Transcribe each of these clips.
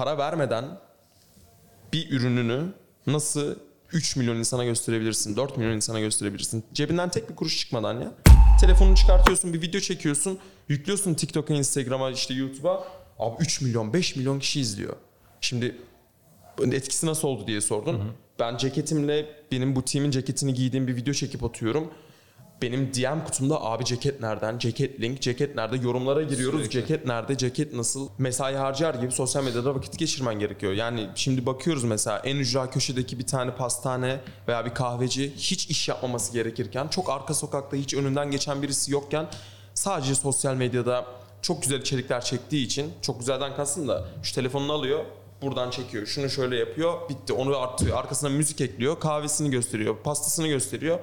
para vermeden bir ürününü nasıl 3 milyon insana gösterebilirsin, 4 milyon insana gösterebilirsin. Cebinden tek bir kuruş çıkmadan ya. Telefonunu çıkartıyorsun, bir video çekiyorsun, yüklüyorsun TikTok'a, Instagram'a, işte YouTube'a. Abi 3 milyon, 5 milyon kişi izliyor. Şimdi etkisi nasıl oldu diye sordun. Ben ceketimle benim butiğimin ceketini giydiğim bir video çekip atıyorum. Benim DM kutumda abi ceket nereden, ceket link, ceket nerede yorumlara giriyoruz. Ceket nerede, ceket nasıl mesai harcar gibi sosyal medyada vakit geçirmen gerekiyor. Yani şimdi bakıyoruz mesela en ücra köşedeki bir tane pastane veya bir kahveci hiç iş yapmaması gerekirken çok arka sokakta hiç önünden geçen birisi yokken sadece sosyal medyada çok güzel içerikler çektiği için çok güzelden kastım da şu telefonunu alıyor buradan çekiyor. Şunu şöyle yapıyor. Bitti. Onu artıyor. Arkasına müzik ekliyor. Kahvesini gösteriyor. Pastasını gösteriyor.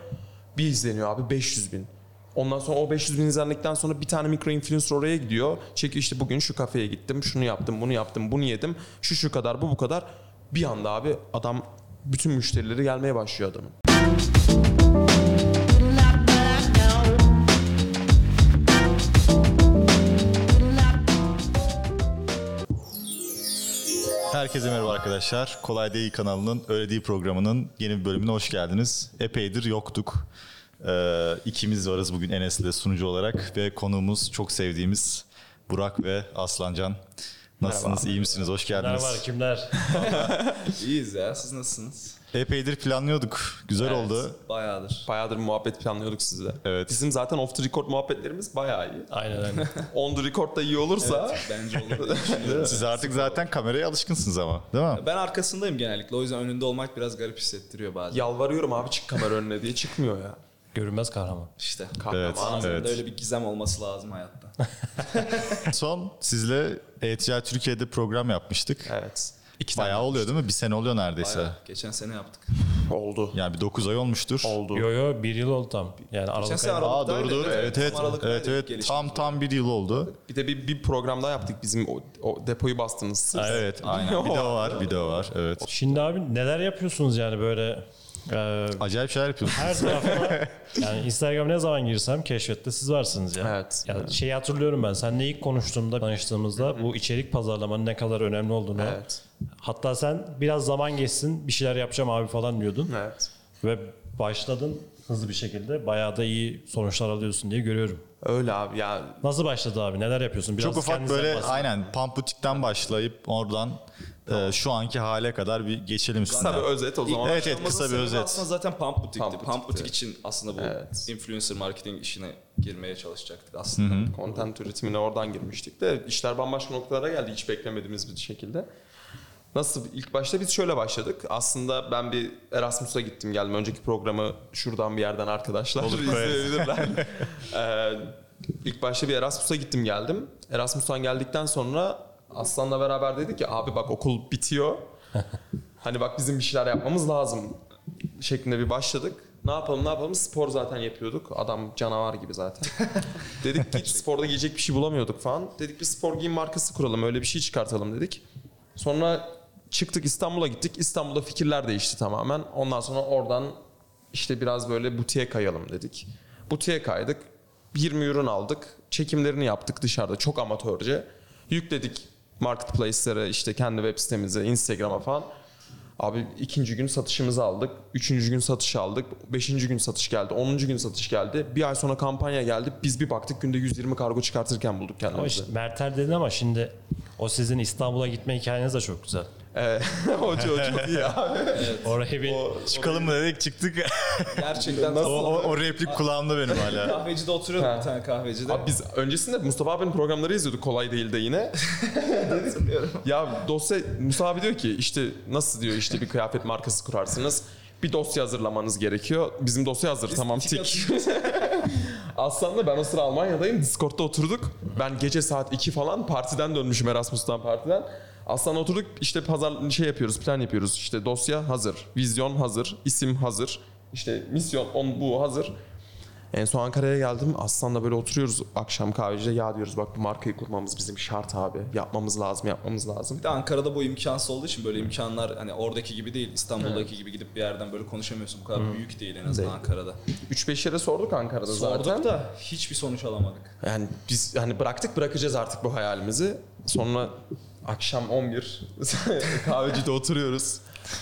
Bir izleniyor abi 500 bin. Ondan sonra o 500 bin izlendikten sonra bir tane mikro influencer oraya gidiyor. Çekiyor işte bugün şu kafeye gittim. Şunu yaptım, bunu yaptım, bunu yedim. Şu şu kadar, bu bu kadar. Bir anda abi adam bütün müşterileri gelmeye başlıyor adamın. Herkese merhaba arkadaşlar. Kolay Değil kanalının Öyle Değil programının yeni bir bölümüne hoş geldiniz. Epeydir yoktuk. Ee, ikimiz varız bugün Enes'le sunucu olarak ve konuğumuz çok sevdiğimiz Burak ve Aslancan. Nasılsınız? iyi misiniz? Hoş geldiniz. var kimler? İyiyiz ya. Siz nasılsınız? Epeydir planlıyorduk. Güzel oldu. Bayağıdır. Bayağıdır muhabbet planlıyorduk sizle. Evet. Bizim zaten off the record muhabbetlerimiz bayağı iyi. Aynen aynen. On the record da iyi olursa Bence olur. Siz artık zaten kameraya alışkınsınız ama değil mi? Ben arkasındayım genellikle. O yüzden önünde olmak biraz garip hissettiriyor bazen. yalvarıyorum abi çık kamera önüne diye çıkmıyor ya. Görünmez kahraman. İşte. Evet, Kahraman. evet. Öyle bir gizem olması lazım hayatta. Son sizle E-Ticaret Türkiye'de program yapmıştık. Evet. İki Bayağı oluyor değil mi? Bir sene oluyor neredeyse. Bayağı. Geçen sene yaptık. oldu. Yani bir 9 ay olmuştur. Oldu. Yo yo bir yıl oldu tam. Yani Geçen Aralık sene ayında. Aa doğru doğru. Evet evet. Tam Aralık'taydı Evet evet. Tam tam bir yıl oldu. Bir de bir, bir program daha yaptık bizim o, o depoyu bastınız siz. Evet aynen. Bir de o var. Bir de o var. Evet. Şimdi abi neler yapıyorsunuz yani böyle e, Acayip şeyler yapıyorsunuz. her tarafına yani Instagram ne zaman girsem keşfette siz varsınız ya. Evet. Ya şeyi hatırlıyorum ben. Seninle ilk konuştuğumda, tanıştığımızda bu içerik pazarlamanın ne kadar önemli olduğunu. Evet. Hatta sen biraz zaman geçsin bir şeyler yapacağım abi falan diyordun. Evet. Ve başladın hızlı bir şekilde. Bayağı da iyi sonuçlar alıyorsun diye görüyorum. Öyle abi ya. Nasıl başladı abi? Neler yapıyorsun? Biraz Çok ufak böyle bahsedin. aynen pump butikten başlayıp oradan e, şu anki hale kadar bir geçelim Kısa istedim. bir özet o zaman. Evet, evet, kısa bir özet. Aslında zaten Pump Butik'ti. Pump Pump, Butik'ti. Butik için aslında bu Evet. influencer marketing işine girmeye çalışacaktık aslında. Content üretimine oradan girmiştik de işler bambaşka noktalara geldi hiç beklemediğimiz bir şekilde. Nasıl? ilk başta biz şöyle başladık. Aslında ben bir Erasmus'a gittim geldim. Önceki programı şuradan bir yerden arkadaşlar Olur, izleyebilirler. ee, ilk başta bir Erasmus'a gittim geldim. Erasmus'tan geldikten sonra Aslan'la beraber dedik ki abi bak okul bitiyor. hani bak bizim bir şeyler yapmamız lazım şeklinde bir başladık. Ne yapalım ne yapalım spor zaten yapıyorduk. Adam canavar gibi zaten. dedik ki hiç sporda giyecek bir şey bulamıyorduk falan. Dedik bir spor giyim markası kuralım öyle bir şey çıkartalım dedik. Sonra çıktık İstanbul'a gittik. İstanbul'da fikirler değişti tamamen. Ondan sonra oradan işte biraz böyle butiğe kayalım dedik. Butiğe kaydık. 20 ürün aldık. Çekimlerini yaptık dışarıda çok amatörce. Yükledik marketplace'lere işte kendi web sitemize, Instagram'a falan. Abi ikinci gün satışımızı aldık. Üçüncü gün satış aldık. Beşinci gün satış geldi. Onuncu gün satış geldi. Bir ay sonra kampanya geldi. Biz bir baktık günde 120 kargo çıkartırken bulduk Ama kendimizi. işte Mertel dedin ama şimdi o sizin İstanbul'a gitme hikayeniz de çok güzel. Ee, o çok, çok iyi abi. Oraya bir Çıkalım mı dedik çıktık. Gerçekten o, o, o replik kulağımda benim hala. kahvecide oturuyorduk bir tane kahvecide. Abi biz öncesinde Mustafa abinin programları izliyorduk kolay değil de yine. hatırlıyorum. ya dosya Mustafa abi diyor ki işte nasıl diyor işte bir kıyafet markası kurarsınız. Bir dosya hazırlamanız gerekiyor. Bizim dosya hazır tamam tik. Aslan'la ben o sıra Almanya'dayım. Discord'da oturduk. Ben gece saat 2 falan partiden dönmüşüm Erasmus'tan partiden. Aslan'la oturduk işte pazar şey yapıyoruz plan yapıyoruz. İşte dosya hazır, vizyon hazır, isim hazır. işte misyon on bu hazır. En son Ankara'ya geldim. Aslan'la böyle oturuyoruz akşam kahvecide. Ya diyoruz bak bu markayı kurmamız bizim şart abi. Yapmamız lazım, yapmamız lazım. Bir de Ankara'da bu imkansız olduğu için böyle imkanlar hani oradaki gibi değil. İstanbul'daki gibi gidip bir yerden böyle konuşamıyorsun. Bu kadar büyük değil en azından Değil. Ankara'da. 3-5 yere sorduk Ankara'da Sorduk zaten. da hiçbir sonuç alamadık. Yani biz hani bıraktık bırakacağız artık bu hayalimizi. Sonra Akşam 11 kahvecide oturuyoruz.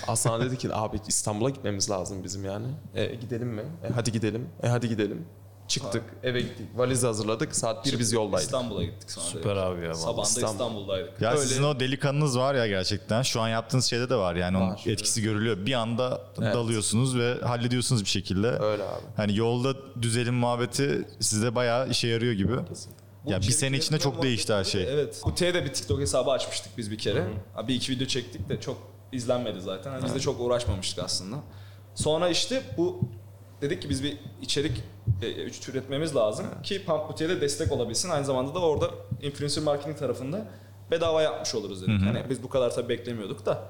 Aslan dedi ki abi İstanbul'a gitmemiz lazım bizim yani. E, gidelim mi? E, hadi gidelim. E hadi gidelim. Çıktık eve gittik. Valizi hazırladık. Saat 1 biz yoldaydık. İstanbul'a gittik sonra. Süper abi ya. vallahi. Sabahında İstanbul. İstanbul'daydık. Ya Öyle. sizin o delikanlınız var ya gerçekten. Şu an yaptığınız şeyde de var yani onun Var. etkisi görülüyor. Bir anda Evet. dalıyorsunuz ve hallediyorsunuz bir şekilde. Öyle abi. Hani yolda düzelim muhabbeti size bayağı işe yarıyor gibi. Bu Ya bir içerik sene içinde çok değişti her şey. Evet. Kutiye de bir TikTok hesabı açmıştık biz bir kere. Ha, Bir iki video çektik de çok izlenmedi zaten. Hani biz de çok uğraşmamıştık aslında. Sonra işte bu dedik ki biz bir içerik e, e, üretmemiz lazım ki Pump Butiğe de destek olabilsin. Aynı zamanda da orada influencer marketing tarafında bedava yapmış oluruz dedik. Hani biz bu kadar tabii beklemiyorduk da.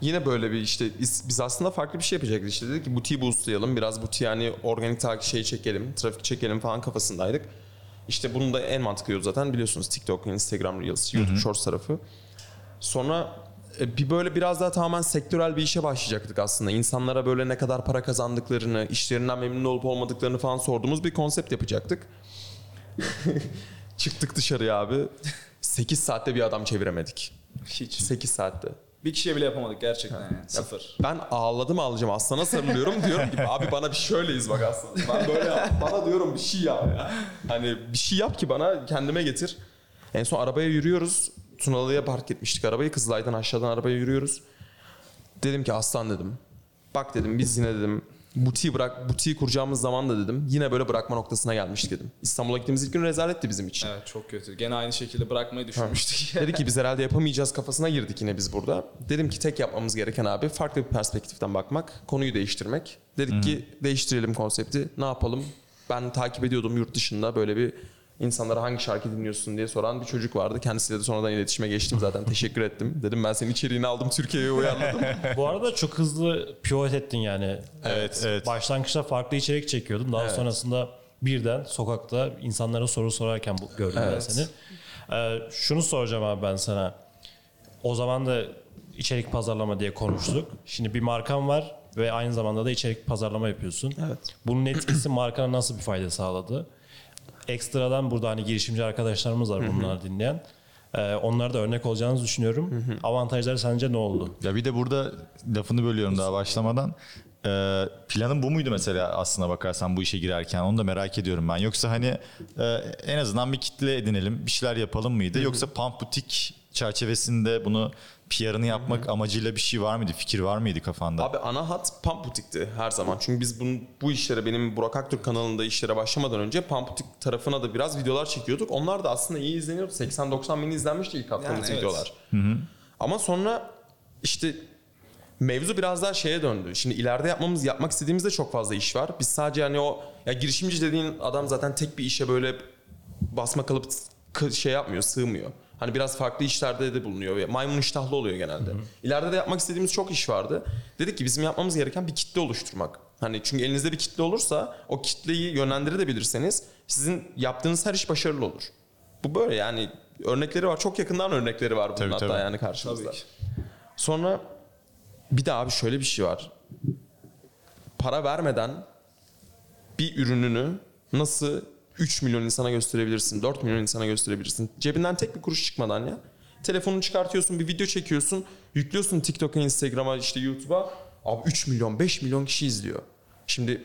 Yine böyle bir işte biz, biz aslında farklı bir şey yapacaktık. İşte dedik ki butiği boostlayalım. Biraz butiği yani organik takip şey çekelim. Trafik çekelim falan kafasındaydık. İşte bunun da en mantıklı yolu zaten biliyorsunuz TikTok, Instagram Reels, YouTube Shorts tarafı. Sonra e, bir böyle biraz daha tamamen sektörel bir işe başlayacaktık aslında. İnsanlara böyle ne kadar para kazandıklarını, işlerinden memnun olup olmadıklarını falan sorduğumuz bir konsept yapacaktık. Çıktık dışarıya abi. 8 saatte bir adam çeviremedik. Hiç. 8 saatte. Bir kişiye bile yapamadık gerçekten yani. Sıfır. Ben ağladım ağlayacağım aslana sarılıyorum diyorum ki abi bana bir şöyleyiz bak aslında. Ben böyle yap. Bana diyorum bir şey yap ya. Hani bir şey yap ki bana kendime getir. En son arabaya yürüyoruz. Tunalı'ya park etmiştik arabayı. Kızılay'dan aşağıdan arabaya yürüyoruz. Dedim ki aslan dedim. Bak dedim biz yine dedim butiği bırak butiği kuracağımız zaman da dedim yine böyle bırakma noktasına gelmiştik dedim. İstanbul'a gittiğimiz ilk gün rezaletti bizim için. Evet çok kötü. Gene aynı şekilde bırakmayı düşünmüştük. Dedi ki biz herhalde yapamayacağız kafasına girdik yine biz burada. Dedim ki tek yapmamız gereken abi farklı bir perspektiften bakmak, konuyu değiştirmek. Dedik ki değiştirelim konsepti. Ne yapalım? Ben takip ediyordum yurt dışında böyle bir insanlara hangi şarkı dinliyorsun diye soran bir çocuk vardı. Kendisiyle de sonradan iletişime geçtim zaten. Teşekkür ettim. Dedim ben senin içeriğini aldım Türkiye'ye uyarladım. Bu arada çok hızlı pivot ettin yani. Evet, evet. Başlangıçta farklı içerik çekiyordun. Daha Evet. sonrasında birden sokakta insanlara soru sorarken bu- gördüm ben Evet. seni. Ee, şunu soracağım abi ben sana. O zaman da içerik pazarlama diye konuştuk. Şimdi bir markan var ve aynı zamanda da içerik pazarlama yapıyorsun. Evet. Bunun etkisi markana nasıl bir fayda sağladı? Ekstradan burada hani girişimci arkadaşlarımız var bunları dinleyen. Ee, onlara da örnek olacağınızı düşünüyorum. Avantajları sence ne oldu? Ya bir de burada lafını bölüyorum daha başlamadan. Ee, planın bu muydu mesela aslına bakarsan bu işe girerken onu da merak ediyorum ben. Yoksa hani e, en azından bir kitle edinelim bir şeyler yapalım mıydı? Yoksa pump butik çerçevesinde bunu PR'ını yapmak amacıyla bir şey var mıydı? Fikir var mıydı kafanda? Abi ana hat Pump Butik'ti her zaman. Çünkü biz bunu, bu işlere benim Burak Aktürk kanalında işlere başlamadan önce Pump Butik tarafına da biraz videolar çekiyorduk. Onlar da aslında iyi izleniyordu. 80-90 bin izlenmişti ilk attığımız Yani evet. videolar. Ama sonra işte mevzu biraz daha şeye döndü. Şimdi ileride yapmamız yapmak istediğimizde çok fazla iş var. Biz sadece hani o ya girişimci dediğin adam zaten tek bir işe böyle basma kalıp şey yapmıyor, sığmıyor. Hani biraz farklı işlerde de bulunuyor ve maymun iştahlı oluyor genelde. İleride de yapmak istediğimiz çok iş vardı. Dedik ki bizim yapmamız gereken bir kitle oluşturmak. Hani çünkü elinizde bir kitle olursa o kitleyi yönlendirebilirseniz sizin yaptığınız her iş başarılı olur. Bu böyle yani örnekleri var. Çok yakından örnekleri var bunun Tabii, hatta tabii. yani karşımızda. Tabii ki. Sonra bir de abi şöyle bir şey var. Para vermeden bir ürününü nasıl 3 milyon insana gösterebilirsin, 4 milyon insana gösterebilirsin. Cebinden tek bir kuruş çıkmadan ya. Telefonunu çıkartıyorsun, bir video çekiyorsun, yüklüyorsun TikTok'a, Instagram'a, işte YouTube'a. Abi 3 milyon, 5 milyon kişi izliyor. Şimdi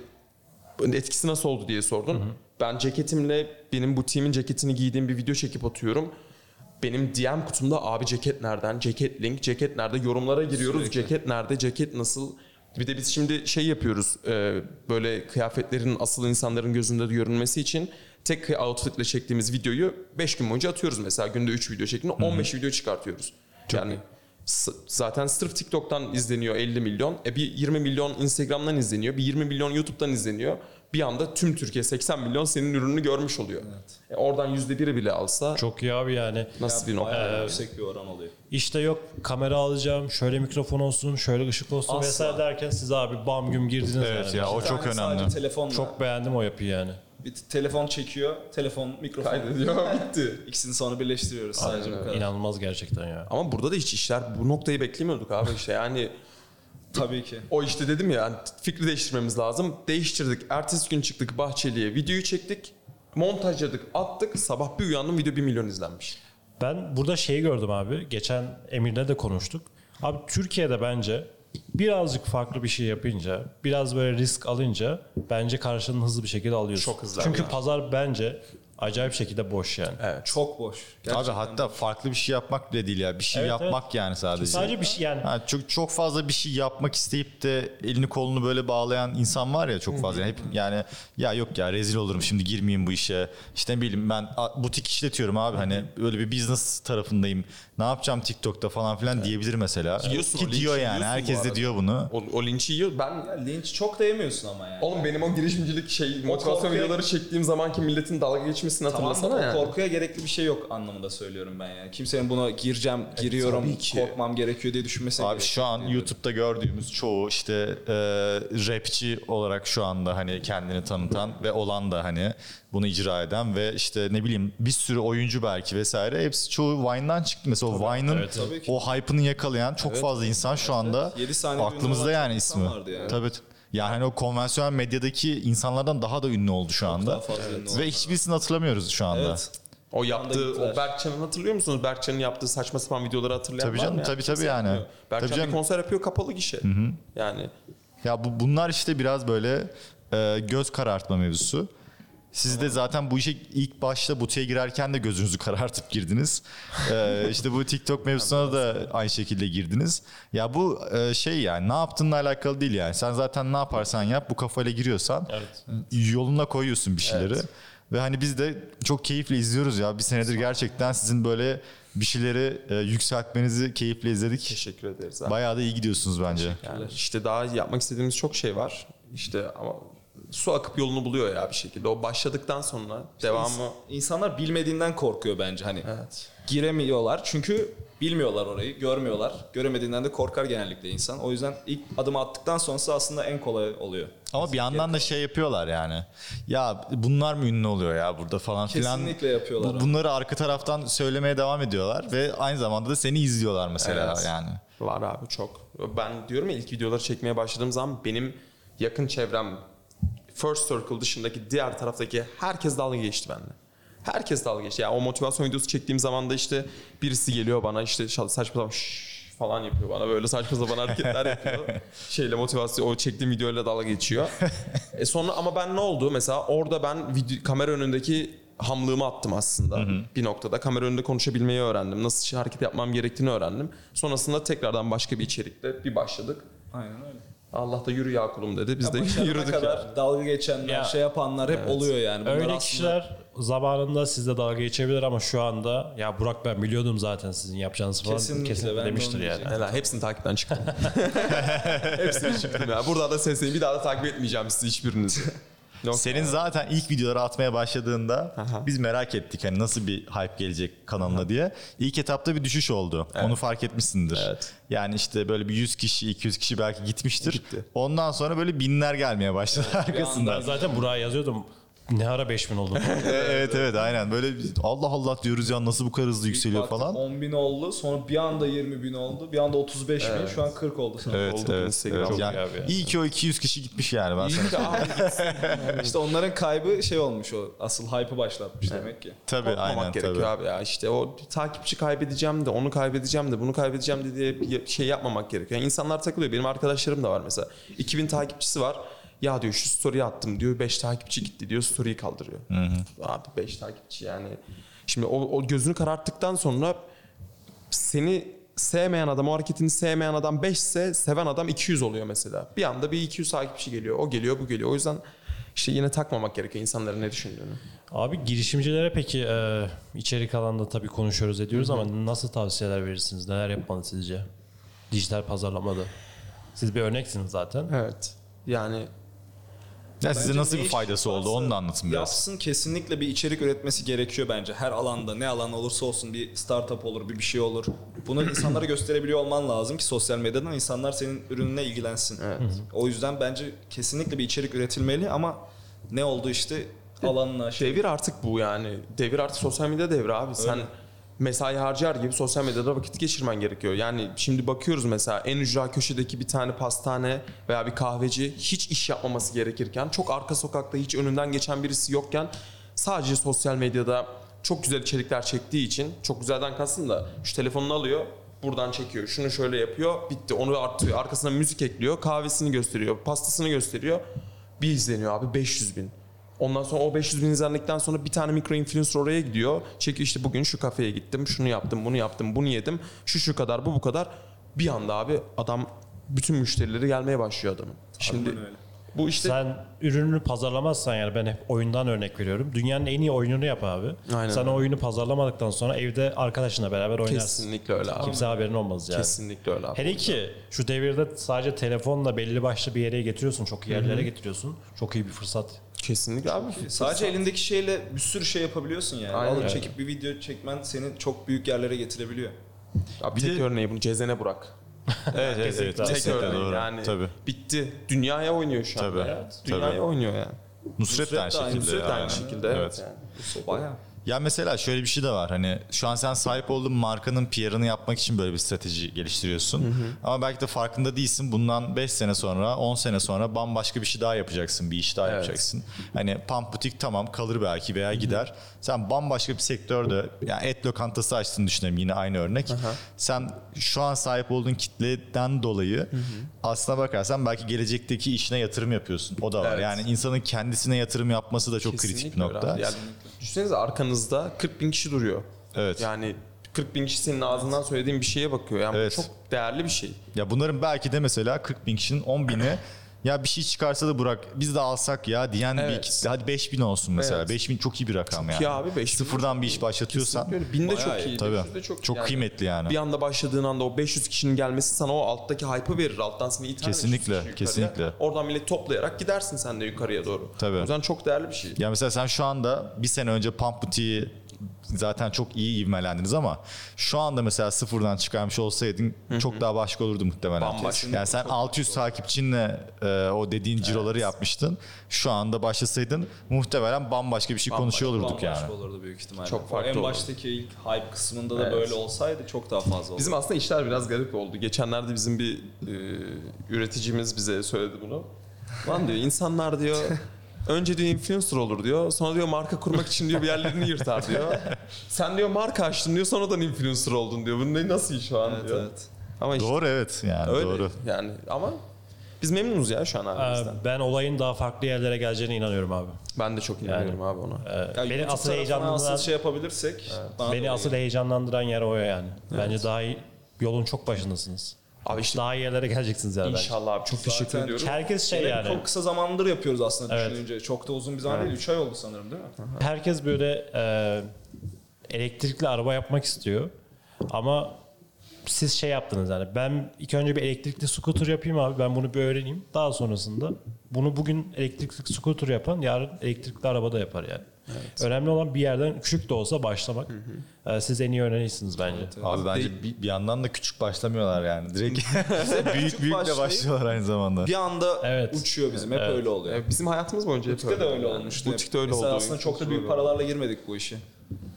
etkisi nasıl oldu diye sordun. Ben ceketimle benim butiğimin ceketini giydiğim bir video çekip atıyorum. Benim DM kutumda abi ceket nereden, ceket link, ceket nerede yorumlara giriyoruz. Sürekli. Ceket nerede, ceket nasıl? Bir de biz şimdi şey yapıyoruz e, böyle kıyafetlerin asıl insanların gözünde görünmesi için tek outfitle çektiğimiz videoyu 5 gün boyunca atıyoruz mesela. Günde 3 video şeklinde 15 video çıkartıyoruz. yani s- zaten sırf TikTok'tan izleniyor 50 milyon. E bir 20 milyon Instagram'dan izleniyor. Bir 20 milyon YouTube'dan izleniyor. Bir anda tüm Türkiye 80 milyon senin ürününü görmüş oluyor. E oradan %1'i bile alsa Çok iyi abi yani. nasıl bir nokta? Bayağı yüksek bir oran oluyor. İşte yok kamera alacağım, şöyle mikrofon olsun, şöyle ışık olsun Asla. vesaire derken siz abi bam güm girdiniz Evet yani. ya o çok önemli. Telefonla. Çok beğendim o yapıyı yani. bir telefon çekiyor, telefon, mikrofon. Kaydediyor bitti. İkisini sonra birleştiriyoruz sadece bu kadar. İnanılmaz gerçekten ya. Ama burada da hiç işler bu noktayı beklemiyorduk abi işte yani Tabii ki. o işte dedim ya hani fikri değiştirmemiz lazım. Değiştirdik. Ertesi gün çıktık Bahçeli'ye videoyu çektik. Montajladık, attık. Sabah bir uyandım video 1 milyon izlenmiş. Ben burada şeyi gördüm abi. Geçen Emir'le de konuştuk. Abi Türkiye'de bence birazcık farklı bir şey yapınca, biraz böyle risk alınca bence karşılığını hızlı bir şekilde alıyorsun. Çok hızlı Çünkü abi. pazar bence acayip şekilde boş yani. Çok boş. Gerçekten Abi hatta farklı bir şey yapmak bile değil ya. Bir şey Evet, yapmak yani sadece. Sadece bir şey yani Ha, çok çok fazla bir şey yapmak isteyip de elini kolunu böyle bağlayan insan var ya çok fazla. Hep yani ya yok ya rezil olurum şimdi girmeyeyim bu işe. İşte ne bileyim ben butik işletiyorum abi hani böyle bir business tarafındayım. Ne yapacağım TikTok'ta falan filan diyebilir mesela. Yiyorsun, Ki diyor yani. Herkes de diyor bunu. O, o linçi yiyor. Ben Ya linç çok da yemiyorsun ama yani. Oğlum benim o girişimcilik şey motivasyon korkuya- videoları çektiğim zamanki milletin dalga geçmesini Tamam hatırlasana o yani. korkuya gerekli bir şey yok anlamında söylüyorum ben yani. Kimsenin buna gireceğim, giriyorum, tabii ki. korkmam gerekiyor diye düşünmesi Abi şu an YouTube'da gördüğümüz çoğu işte e, rapçi olarak şu anda hani kendini tanıtan ve olan da hani bunu icra eden ve işte ne bileyim bir sürü oyuncu belki vesaire hepsi çoğu Vine'dan çıktı. Mesela o Vine'ın evet, o hype'ını yakalayan çok fazla insan şu anda saniye aklımızda yani ismi. yani. Tabii. Yani hani o konvansiyonel medyadaki insanlardan daha da ünlü oldu şu anda. oldu. Ve hiçbirisini hatırlamıyoruz şu anda. Evet. O yaptığı, o Berkcan'ın hatırlıyor musunuz? Berkcan'ın yaptığı saçma sapan videoları hatırlayan Tabii var canım, mı ya? tabii, tabii yani. yapmıyor. Berkcan Tabii canım. bir konser yapıyor kapalı gişe. Yani Ya bu bunlar işte biraz böyle e, göz karartma mevzusu. Siz de zaten bu işe ilk başta butiğe girerken de gözünüzü karartıp girdiniz. E, işte bu TikTok mevzusuna da aynı şekilde girdiniz. Ya bu e, şey yani ne yaptığınla alakalı değil yani. Sen zaten ne yaparsan yap bu kafayla giriyorsan Evet. yoluna koyuyorsun bir şeyleri. Ve hani biz de çok keyifle izliyoruz ya. Bir senedir gerçekten sizin böyle bir şeyleri e, yükseltmenizi keyifle izledik. teşekkür ederiz abi. Bayağı da iyi gidiyorsunuz bence. Yani işte daha yapmak istediğimiz çok şey var. İşte ama su akıp yolunu buluyor ya bir şekilde. O başladıktan sonra devamı İnsanlar bilmediğinden korkuyor bence hani. Evet. Giremiyorlar çünkü bilmiyorlar orayı, görmüyorlar. Göremediğinden de korkar genellikle insan. O yüzden ilk adımı attıktan sonrası aslında en kolay oluyor. Ama bir yandan da şey yapıyorlar yani. Ya bunlar mı ünlü oluyor ya burada falan filan. Kesinlikle yapıyorlar Bu-. Bunları arka taraftan söylemeye devam ediyorlar ve aynı zamanda da seni izliyorlar mesela Evet. yani. Var abi çok. Ben diyorum ya ilk videoları çekmeye başladığım zaman benim yakın çevrem First Circle dışındaki diğer taraftaki herkes dalga geçti benimle. Herkes dalga geçti. Yani o motivasyon videosu çektiğim zaman da işte birisi geliyor bana işte saçma sapan falan yapıyor bana böyle saçma sapan hareketler yapıyor. Şeyle motivasyon o çektiğim videoyla dalga geçiyor. e sonra ama ben ne oldu mesela orada ben video, kamera önündeki hamlığımı attım aslında. Bir noktada kamera önünde konuşabilmeyi öğrendim. Nasıl hareket yapmam gerektiğini öğrendim. Sonrasında tekrardan başka bir içerikle bir başladık. Aynen öyle. Allah da yürü ya kulum dedi. Biz de Başarana yürüdük. kadar yani. dalga geçenler, Ya. şey yapanlar hep oluyor yani. Bunlar Öyle aslında- kişiler zamanında sizle dalga geçebilir ama şu anda ya Burak ben biliyordum zaten sizin yapacağınızı falan Kesinlikle, kesinlikle, ben de demiştir onu yani. diyecektim. Helal, hepsini takipten çıktım. hepsini çıktım ya. Burada da sesleyin. Bir daha da takip etmeyeceğim sizi hiçbirinizi. Yok. Senin zaten ilk videoları atmaya başladığında Aha. biz merak ettik hani nasıl bir hype gelecek kanalına diye. İlk etapta bir düşüş oldu. Onu fark etmişsindir. Evet. Yani işte böyle bir 100 kişi, 200 kişi belki gitmiştir. Gitti. Ondan sonra böyle binler gelmeye başladı arkasından. Ben zaten Burak'a yazıyordum. Ne ara 5000 oldum. evet evet aynen böyle Allah Allah diyoruz ya nasıl bu kadar hızlı yükseliyor falan. 10 bin oldu. Sonra bir anda 20 bin oldu. Bir anda 35 bin. Şu an 40 oldu. Sonra. Evet Olduk evet. Instagram. evet. Çok Yani iyi abi ya. iyi ki o 200 kişi gitmiş yani ben sana. İyi ki abi gitsin. İşte onların kaybı şey olmuş o. Asıl hype'ı başlatmış demek ki. Tabii Korkmamak aynen gerekiyor tabii. abi ya. İşte o takipçi kaybedeceğim de onu kaybedeceğim de bunu kaybedeceğim de diye bir şey yapmamak gerekiyor. Yani insanlar takılıyor. Benim arkadaşlarım da var mesela. 2000 takipçisi var. Ya diyor şu story'i attım diyor 5 takipçi gitti diyor story'i kaldırıyor. Abi 5 takipçi yani. Şimdi o, o gözünü kararttıktan sonra seni sevmeyen adam, o hareketini sevmeyen adam 5 ise seven adam 200 oluyor mesela. Bir anda bir 200 takipçi geliyor. O geliyor, bu geliyor. O yüzden işte yine takmamak gerekiyor insanların ne düşündüğünü. Abi girişimcilere peki e, içerik alanında tabii konuşuyoruz ediyoruz ama nasıl tavsiyeler verirsiniz? Neler yapmalı sizce? Dijital pazarlamada. Siz bir örneksiniz zaten. Evet. Yani Ya size nasıl bir faydası oldu onu da anlatın biraz. Yapsın kesinlikle bir içerik üretmesi gerekiyor bence. Her alanda ne alan olursa olsun bir startup olur bir bir şey olur. Bunu insanlara gösterebiliyor olman lazım ki sosyal medyadan insanlar senin ürününe ilgilensin. O yüzden bence kesinlikle bir içerik üretilmeli ama ne oldu işte alanla şey. devir artık bu yani. Devir artık sosyal medya devri abi. Sen mesai harcar gibi sosyal medyada vakit geçirmen gerekiyor. Yani şimdi bakıyoruz mesela en ücra köşedeki bir tane pastane veya bir kahveci hiç iş yapmaması gerekirken çok arka sokakta hiç önünden geçen birisi yokken sadece sosyal medyada çok güzel içerikler çektiği için çok güzelden kastım da şu telefonunu alıyor buradan çekiyor. Şunu şöyle yapıyor. Bitti. Onu artıyor. Arkasına müzik ekliyor. Kahvesini gösteriyor. Pastasını gösteriyor. Bir izleniyor abi 500 bin. Ondan sonra o 500 bin izlendikten sonra bir tane mikro influencer oraya gidiyor. Çekiyor işte bugün şu kafeye gittim, şunu yaptım, bunu yaptım, bunu yedim. Şu şu kadar, bu bu kadar. Bir anda abi adam bütün müşterileri gelmeye başlıyor adamın. Şimdi bu işte Sen ürününü pazarlamazsan yani ben hep oyundan örnek veriyorum. Dünyanın en iyi oyununu yap abi. Aynen Sen öyle. o oyunu pazarlamadıktan sonra evde arkadaşınla beraber oynarsın. kesinlikle öyle abi. Kimse haberin olmaz yani. Kesinlikle öyle abi. Hele ki şu devirde sadece telefonla belli başlı bir yere getiriyorsun. Çok iyi yerlere getiriyorsun. Çok iyi bir fırsat. Kesinlikle abi. Sadece elindeki şeyle bir sürü şey yapabiliyorsun yani. Aynen Alıp çekip bir video çekmen seni çok büyük yerlere getirebiliyor. Abi Bir tek de- örneği bunu Cezene Burak. Evet evet. evet. Tek kesinlikle örneği doğru. yani. Tabii. Bitti. Dünyaya oynuyor şu an. Tabii. Evet. Dünyaya Tabii. oynuyor yani. Nusret Nusret de aynı, şekilde. Nusret de aynı yani. şekilde evet. yani. Bayağı. Ya mesela şöyle bir şey de var. Hani şu an sen sahip olduğun markanın PR'ını yapmak için böyle bir strateji geliştiriyorsun. Ama belki de farkında değilsin. Bundan 5 sene sonra, 10 sene sonra bambaşka bir şey daha yapacaksın. Bir iş daha Evet. yapacaksın. Hani pump butik tamam kalır belki veya gider. Sen bambaşka bir sektörde yani et lokantası açtığını düşünelim yine aynı örnek. Sen şu an sahip olduğun kitleden dolayı aslına bakarsan belki gelecekteki işine yatırım yapıyorsun. O da var. Evet. Yani insanın kendisine yatırım yapması da çok kritik bir Kesinlikle nokta. Yani düşünsenize arkanızda 40 bin kişi duruyor. Evet. Yani 40 bin kişi senin ağzından söylediğin bir şeye bakıyor. Yani bu Evet. çok değerli bir şey. Ya bunların belki de mesela 40 bin kişinin 10 bini ya bir şey çıkarsa da Burak biz de alsak ya diyen bir Evet. kitle. Hadi 5 bin olsun mesela. Evet. 5 bin çok iyi bir rakam yani. iyi abi, 5 bin. Sıfırdan bir iş başlatıyorsan. Bin de çok iyi. tabii. 500 de çok, çok yani. kıymetli yani. Bir anda başladığın anda o 500 kişinin gelmesi sana o alttaki hype'ı verir. Alttan seni iter. Kesinlikle, 500 kişi yukarıya. kesinlikle. Oradan millet toplayarak gidersin sen de yukarıya doğru. Tabii. O yüzden çok değerli bir şey. Ya mesela sen şu anda bir sene önce Pump Boutique zaten çok iyi ivmelendiniz ama şu anda mesela sıfırdan çıkarmış olsaydın çok daha başka olurdu muhtemelen. Bambaşka. Yani sen 600 takipçinle e, o dediğin ciroları yapmıştın. Şu anda başlasaydın muhtemelen bambaşka bir şey konuşuyor olurduk Bambaşka yani. olurdu büyük ihtimalle. Çok farklı En olurdu. baştaki ilk hype kısmında da Evet. böyle olsaydı çok daha fazla olurdu. Bizim aslında işler biraz garip oldu. Geçenlerde bizim bir e, üreticimiz bize söyledi bunu. Lan diyor insanlar diyor önce diyor influencer olur diyor. Sonra diyor marka kurmak için diyor bir yerlerini yırtar diyor. Sen diyor marka açtın diyor sonradan influencer oldun diyor. Bu ne nasıl iş şu an Evet, diyor. evet. Ama işte Doğru evet yani öyle doğru. yani ama biz memnunuz ya şu an Ee, halimizden. ben olayın daha farklı yerlere geleceğine inanıyorum abi. Ben de çok inanıyorum abi ona. Ee, Ya beni asıl heyecanlandıran, asıl şey yapabilirsek da beni asıl geliyor. heyecanlandıran yer o yani. Bence daha iyi, yolun çok başındasınız. Abi işte Daha iyi yerlere geleceksiniz bence. inşallah abi çok teşekkür Zaten ediyorum. Herkes şey Şeyleri yani. Çok kısa zamandır yapıyoruz aslında Evet. düşününce. Çok da uzun bir zaman değil. 3 ay oldu sanırım değil mi? Herkes böyle e, elektrikli araba yapmak istiyor. Ama siz şey yaptınız yani. Ben ilk önce bir elektrikli scooter yapayım abi. Ben bunu bir öğreneyim. Daha sonrasında bunu bugün elektrikli scooter yapan yarın elektrikli araba da yapar yani. Önemli olan bir yerden küçük de olsa başlamak. E, siz en iyi öğrenişsiniz bence. Abi bence bir, bir yandan da küçük başlamıyorlar yani. Direkt büyük büyükle başlayıp- başlıyorlar aynı zamanda. Bir anda Evet. uçuyor bizim. Hep öyle oluyor. Bizim hayatımız boyunca hep Butik'te de öyle olmuştu. Butik'te öyle Mesela oldu. aslında çok da büyük paralarla girmedik bu işe.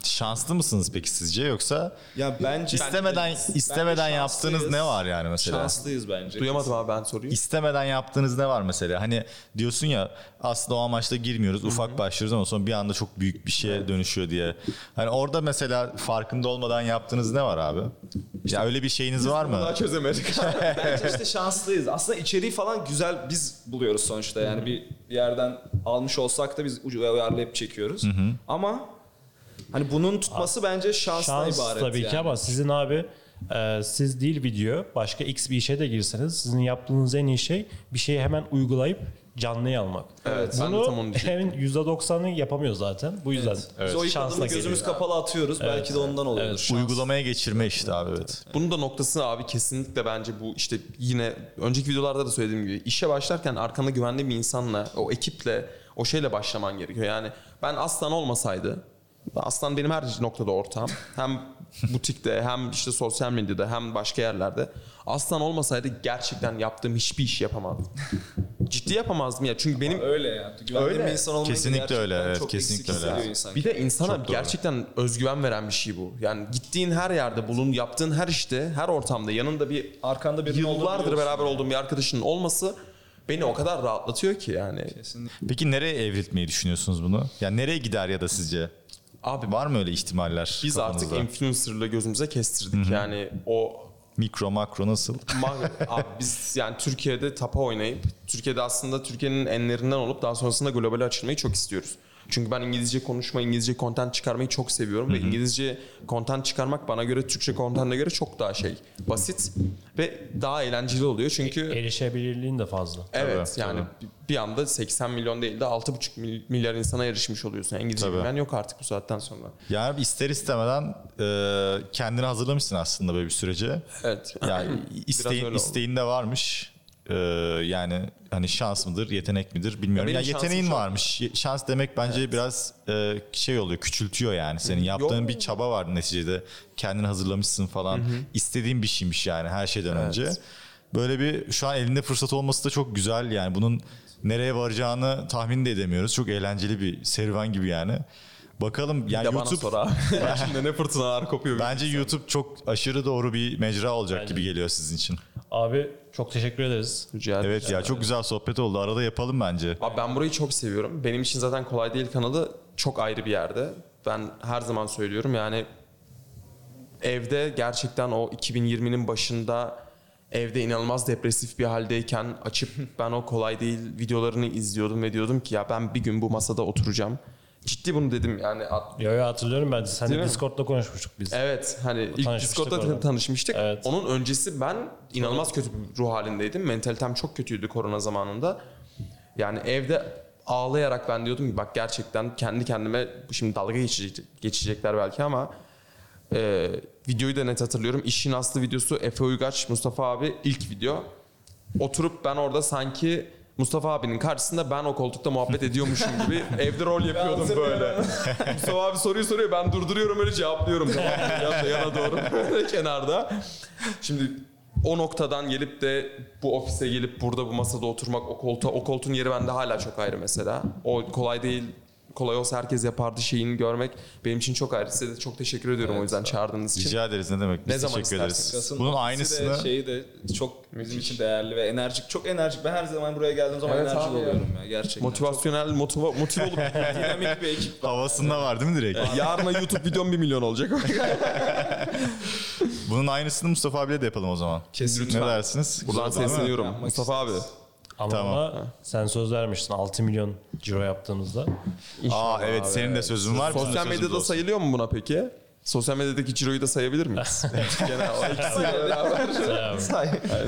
Şanslı mısınız peki sizce yoksa Ya bence istemeden istemeden bence yaptığınız ne var yani mesela? Şanslıyız bence. Duyamadım abi ben soruyu. İstemeden yaptığınız ne var mesela? Hani diyorsun ya aslında o amaçla girmiyoruz. Ufak başlıyoruz ama sonra bir anda çok büyük bir şeye dönüşüyor diye. Hani orada mesela farkında olmadan yaptığınız ne var abi? Ya öyle bir şeyiniz var Daha mı? çözemedik. Bence işte şanslıyız. Aslında içeriği falan güzel biz buluyoruz sonuçta. Yani bir yerden almış olsak da biz ucu uyarlayıp çekiyoruz. Ama hani bunun tutması bence şansla Şans ibaret tabii yani. ki ama sizin abi e, siz değil video başka x bir işe de girseniz sizin yaptığınız en iyi şey bir şeyi hemen uygulayıp canlıya almak. Evet, ben de tam onu Bunu diyecektim. hemen %90'ı yapamıyor zaten. Bu yüzden Biz o ilk şansla adımı gözümüz geliyor. kapalı atıyoruz. Belki de ondan oluyordur. Uygulamaya geçirme işte abi evet. Bunun da noktası abi kesinlikle bence bu işte yine önceki videolarda da söylediğim gibi işe başlarken arkanda güvenli bir insanla, o ekiple, o şeyle başlaman gerekiyor. Yani ben Aslan olmasaydı, Aslan benim her noktada ortağım. Hem butikte hem işte sosyal medyada hem başka yerlerde. Aslan olmasaydı gerçekten yaptığım hiçbir iş yapamazdım. Ciddi yapamazdım ya çünkü benim Öyle yani. Güvenli Öyle. bir insan olmayınca Kesinlikle öyle, evet, çok kesinlikle öyle. insan. Bir de insana Çok doğru. gerçekten özgüven veren bir şey bu. Yani gittiğin her yerde bulun, yaptığın her işte, her ortamda yanında bir Arkanda birinin olduğunu yıllardır beraber olduğum bir arkadaşının olması beni o kadar rahatlatıyor ki yani. Kesinlikle. Peki nereye evriltmeyi düşünüyorsunuz bunu? Yani nereye gider ya da sizce? Abi Var mı öyle ihtimaller biz kafanızda? artık influencer'la gözümüze kestirdik. Yani o Mikro makro nasıl? Abi biz yani Türkiye'de tapa oynayıp Türkiye'de aslında Türkiye'nin enlerinden olup daha sonrasında globale açılmayı çok istiyoruz. Çünkü ben İngilizce konuşmayı, İngilizce content çıkarmayı çok seviyorum ve İngilizce content çıkarmak bana göre Türkçe content'e göre çok daha şey basit ve daha eğlenceli oluyor. Çünkü Erişebilirliğin de fazla. evet Tabii, yani bir anda 80 milyon değil de 6,5 mil- milyar insana erişmiş oluyorsun. İngilizce Tabii. bilmen yok artık bu saatten sonra. Yani ister istemeden e, kendini hazırlamışsın aslında böyle bir sürece. Evet. Yani isteğin, isteğin de varmış. E, yani hani şans mıdır, yetenek midir bilmiyorum. Ya Ya, yeteneğin varmış. Ye- Şans demek bence biraz e, şey oluyor, küçültüyor yani. Senin yaptığın Yok. bir çaba var neticede. Kendini hazırlamışsın falan. İstediğin bir şeymiş yani her şeyden önce. Böyle bir şu an elinde fırsat olması da çok güzel yani. Bunun nereye varacağını tahmin de edemiyoruz. Çok eğlenceli bir serüven gibi yani. Bakalım yani YouTube sor abi. Şimdi ne fırtınalar kopuyor. Bence YouTube çok aşırı doğru bir mecra olacak Bence gibi geliyor sizin için. Abi çok teşekkür ederiz. Rica ederim. Evet ya çok güzel sohbet oldu. Arada yapalım bence. Abi ben burayı çok seviyorum. Benim için zaten kolay değil kanalı çok ayrı bir yerde. Ben her zaman söylüyorum yani evde gerçekten o 2020'nin başında evde inanılmaz depresif bir haldeyken açıp ben o kolay değil videolarını izliyordum ve diyordum ki ya ben bir gün bu masada oturacağım. Ciddi bunu dedim yani. Yo yo hatırlıyorum ben. Sen de? Discord'da konuşmuştuk biz. Evet hani ilk Discord'da orada. tanışmıştık. Evet. Onun öncesi ben inanılmaz kötü bir ruh halindeydim. Mentalitem çok kötüydü korona zamanında. Yani evde ağlayarak ben diyordum ki bak gerçekten kendi kendime şimdi dalga geçecek, geçecekler belki ama e, videoyu da net hatırlıyorum. İşin aslı videosu Efe Uygaç, Mustafa abi ilk video. Oturup ben orada sanki Mustafa abinin karşısında ben o koltukta muhabbet ediyormuşum gibi evde rol yapıyordum böyle. Mustafa abi soruyu soruyor ben durduruyorum öyle cevaplıyorum. Yana, yana doğru kenarda. Şimdi o noktadan gelip de bu ofise gelip burada bu masada oturmak o koltuğa o koltuğun yeri bende hala çok ayrı mesela. O kolay değil. Kolay olsa herkes yapardı şeyini görmek benim için çok ayrı. Size de çok teşekkür ediyorum o yüzden çağırdığınız için. Rica ederiz ne demek. Biz Ne zaman teşekkür ederiz. Kasım Bunun aynısını de şeyi de çok bizim için değerli ve enerjik. Çok enerjik. Ben her zaman buraya geldiğim zaman Evet enerjik oluyorum ya gerçekten. Motivasyonel, motiva, motive olup dinamik bir ekip var. havasında var değil mi direkt? yarına YouTube videom 1 milyon olacak. Bunun aynısını Mustafa abiyle de yapalım o zaman. Kesin Ne dersiniz? Buradan sesleniyorum. Mustafa abi. Ama, Tamam. ama sen söz vermiştin 6 milyon ciro yaptığımızda. Aa evet senin de sözün var. bizim de Sosyal sözümüz medyada olsun. sayılıyor mu buna peki? Sosyal medyadaki ciroyu da sayabilir miyiz? Gene o ikisiyle beraber.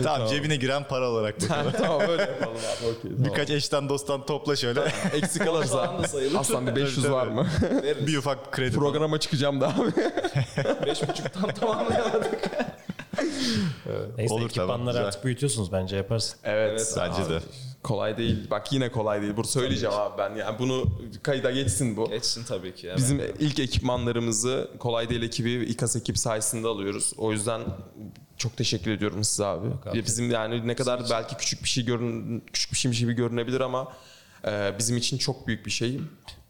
Tamam cebine giren para olarak bakalım. tamam öyle yapalım abi. Okey, tamam. Birkaç eşten dosttan topla şöyle. Eksik sayılır. Aslan bir 500 var mı? bir ufak kredi. Programa çıkacağım da abi. Beş buçuktan tamamlayamadık. Neyse Olur, ekipmanları tamam, artık büyütüyorsunuz bence yaparsın. Evet. Bence de. Kolay değil. Bak yine kolay değil. Bunu söyleyeceğim abi ben. Yani bunu kayda geçsin bu. Geçsin tabii ki. ya. Bizim ilk ekipmanlarımızı Kolay Değil ekibi İKAS ekip sayesinde alıyoruz. O yüzden çok teşekkür ediyorum size abi. abi. Bizim yani ne kadar belki küçük bir şey görün küçük bir şeymiş gibi görünebilir ama e, bizim için çok büyük bir şey.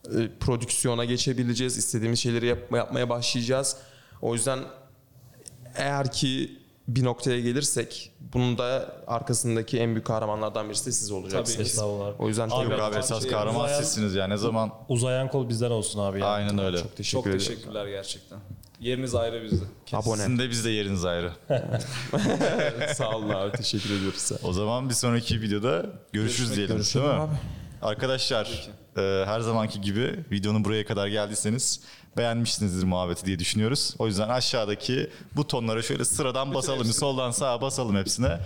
E, prodüksiyona geçebileceğiz. istediğimiz şeyleri yapma, yapmaya başlayacağız. O yüzden eğer ki bir noktaya gelirsek bunun da arkasındaki en büyük kahramanlardan birisi de siz olacaksınız. Tabii. Estağfurullah. O yüzden Abi, tekrar abi esas Şey, kahraman uzayan- sizsiniz yani ne zaman. Uzayan kol bizden olsun abi ya. Aynen öyle. çok teşekkür Çok ederim. teşekkürler gerçekten. Yeriniz ayrı bizde. Abone. Sizin de bizde yeriniz ayrı. Sağ olun abi. Teşekkür ediyoruz. O zaman bir sonraki videoda görüşürüz diyelim. Değil mi? abi. Arkadaşlar e, her zamanki gibi videonun buraya kadar geldiyseniz beğenmişsinizdir muhabbeti diye düşünüyoruz. O yüzden aşağıdaki butonlara şöyle sıradan basalım. Soldan sağa basalım hepsine.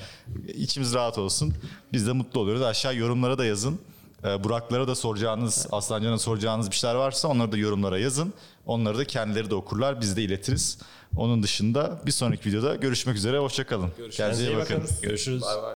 İçimiz rahat olsun. Biz de mutlu oluyoruz. Aşağı yorumlara da yazın. E, Buraklara da soracağınız, Aslancan'a soracağınız bir şeyler varsa onları da yorumlara yazın. Onları da kendileri de okurlar. Biz de iletiriz. Onun dışında bir sonraki videoda görüşmek üzere. Hoşçakalın. Kendinize iyi bakın. Görüşürüz. Bay bay.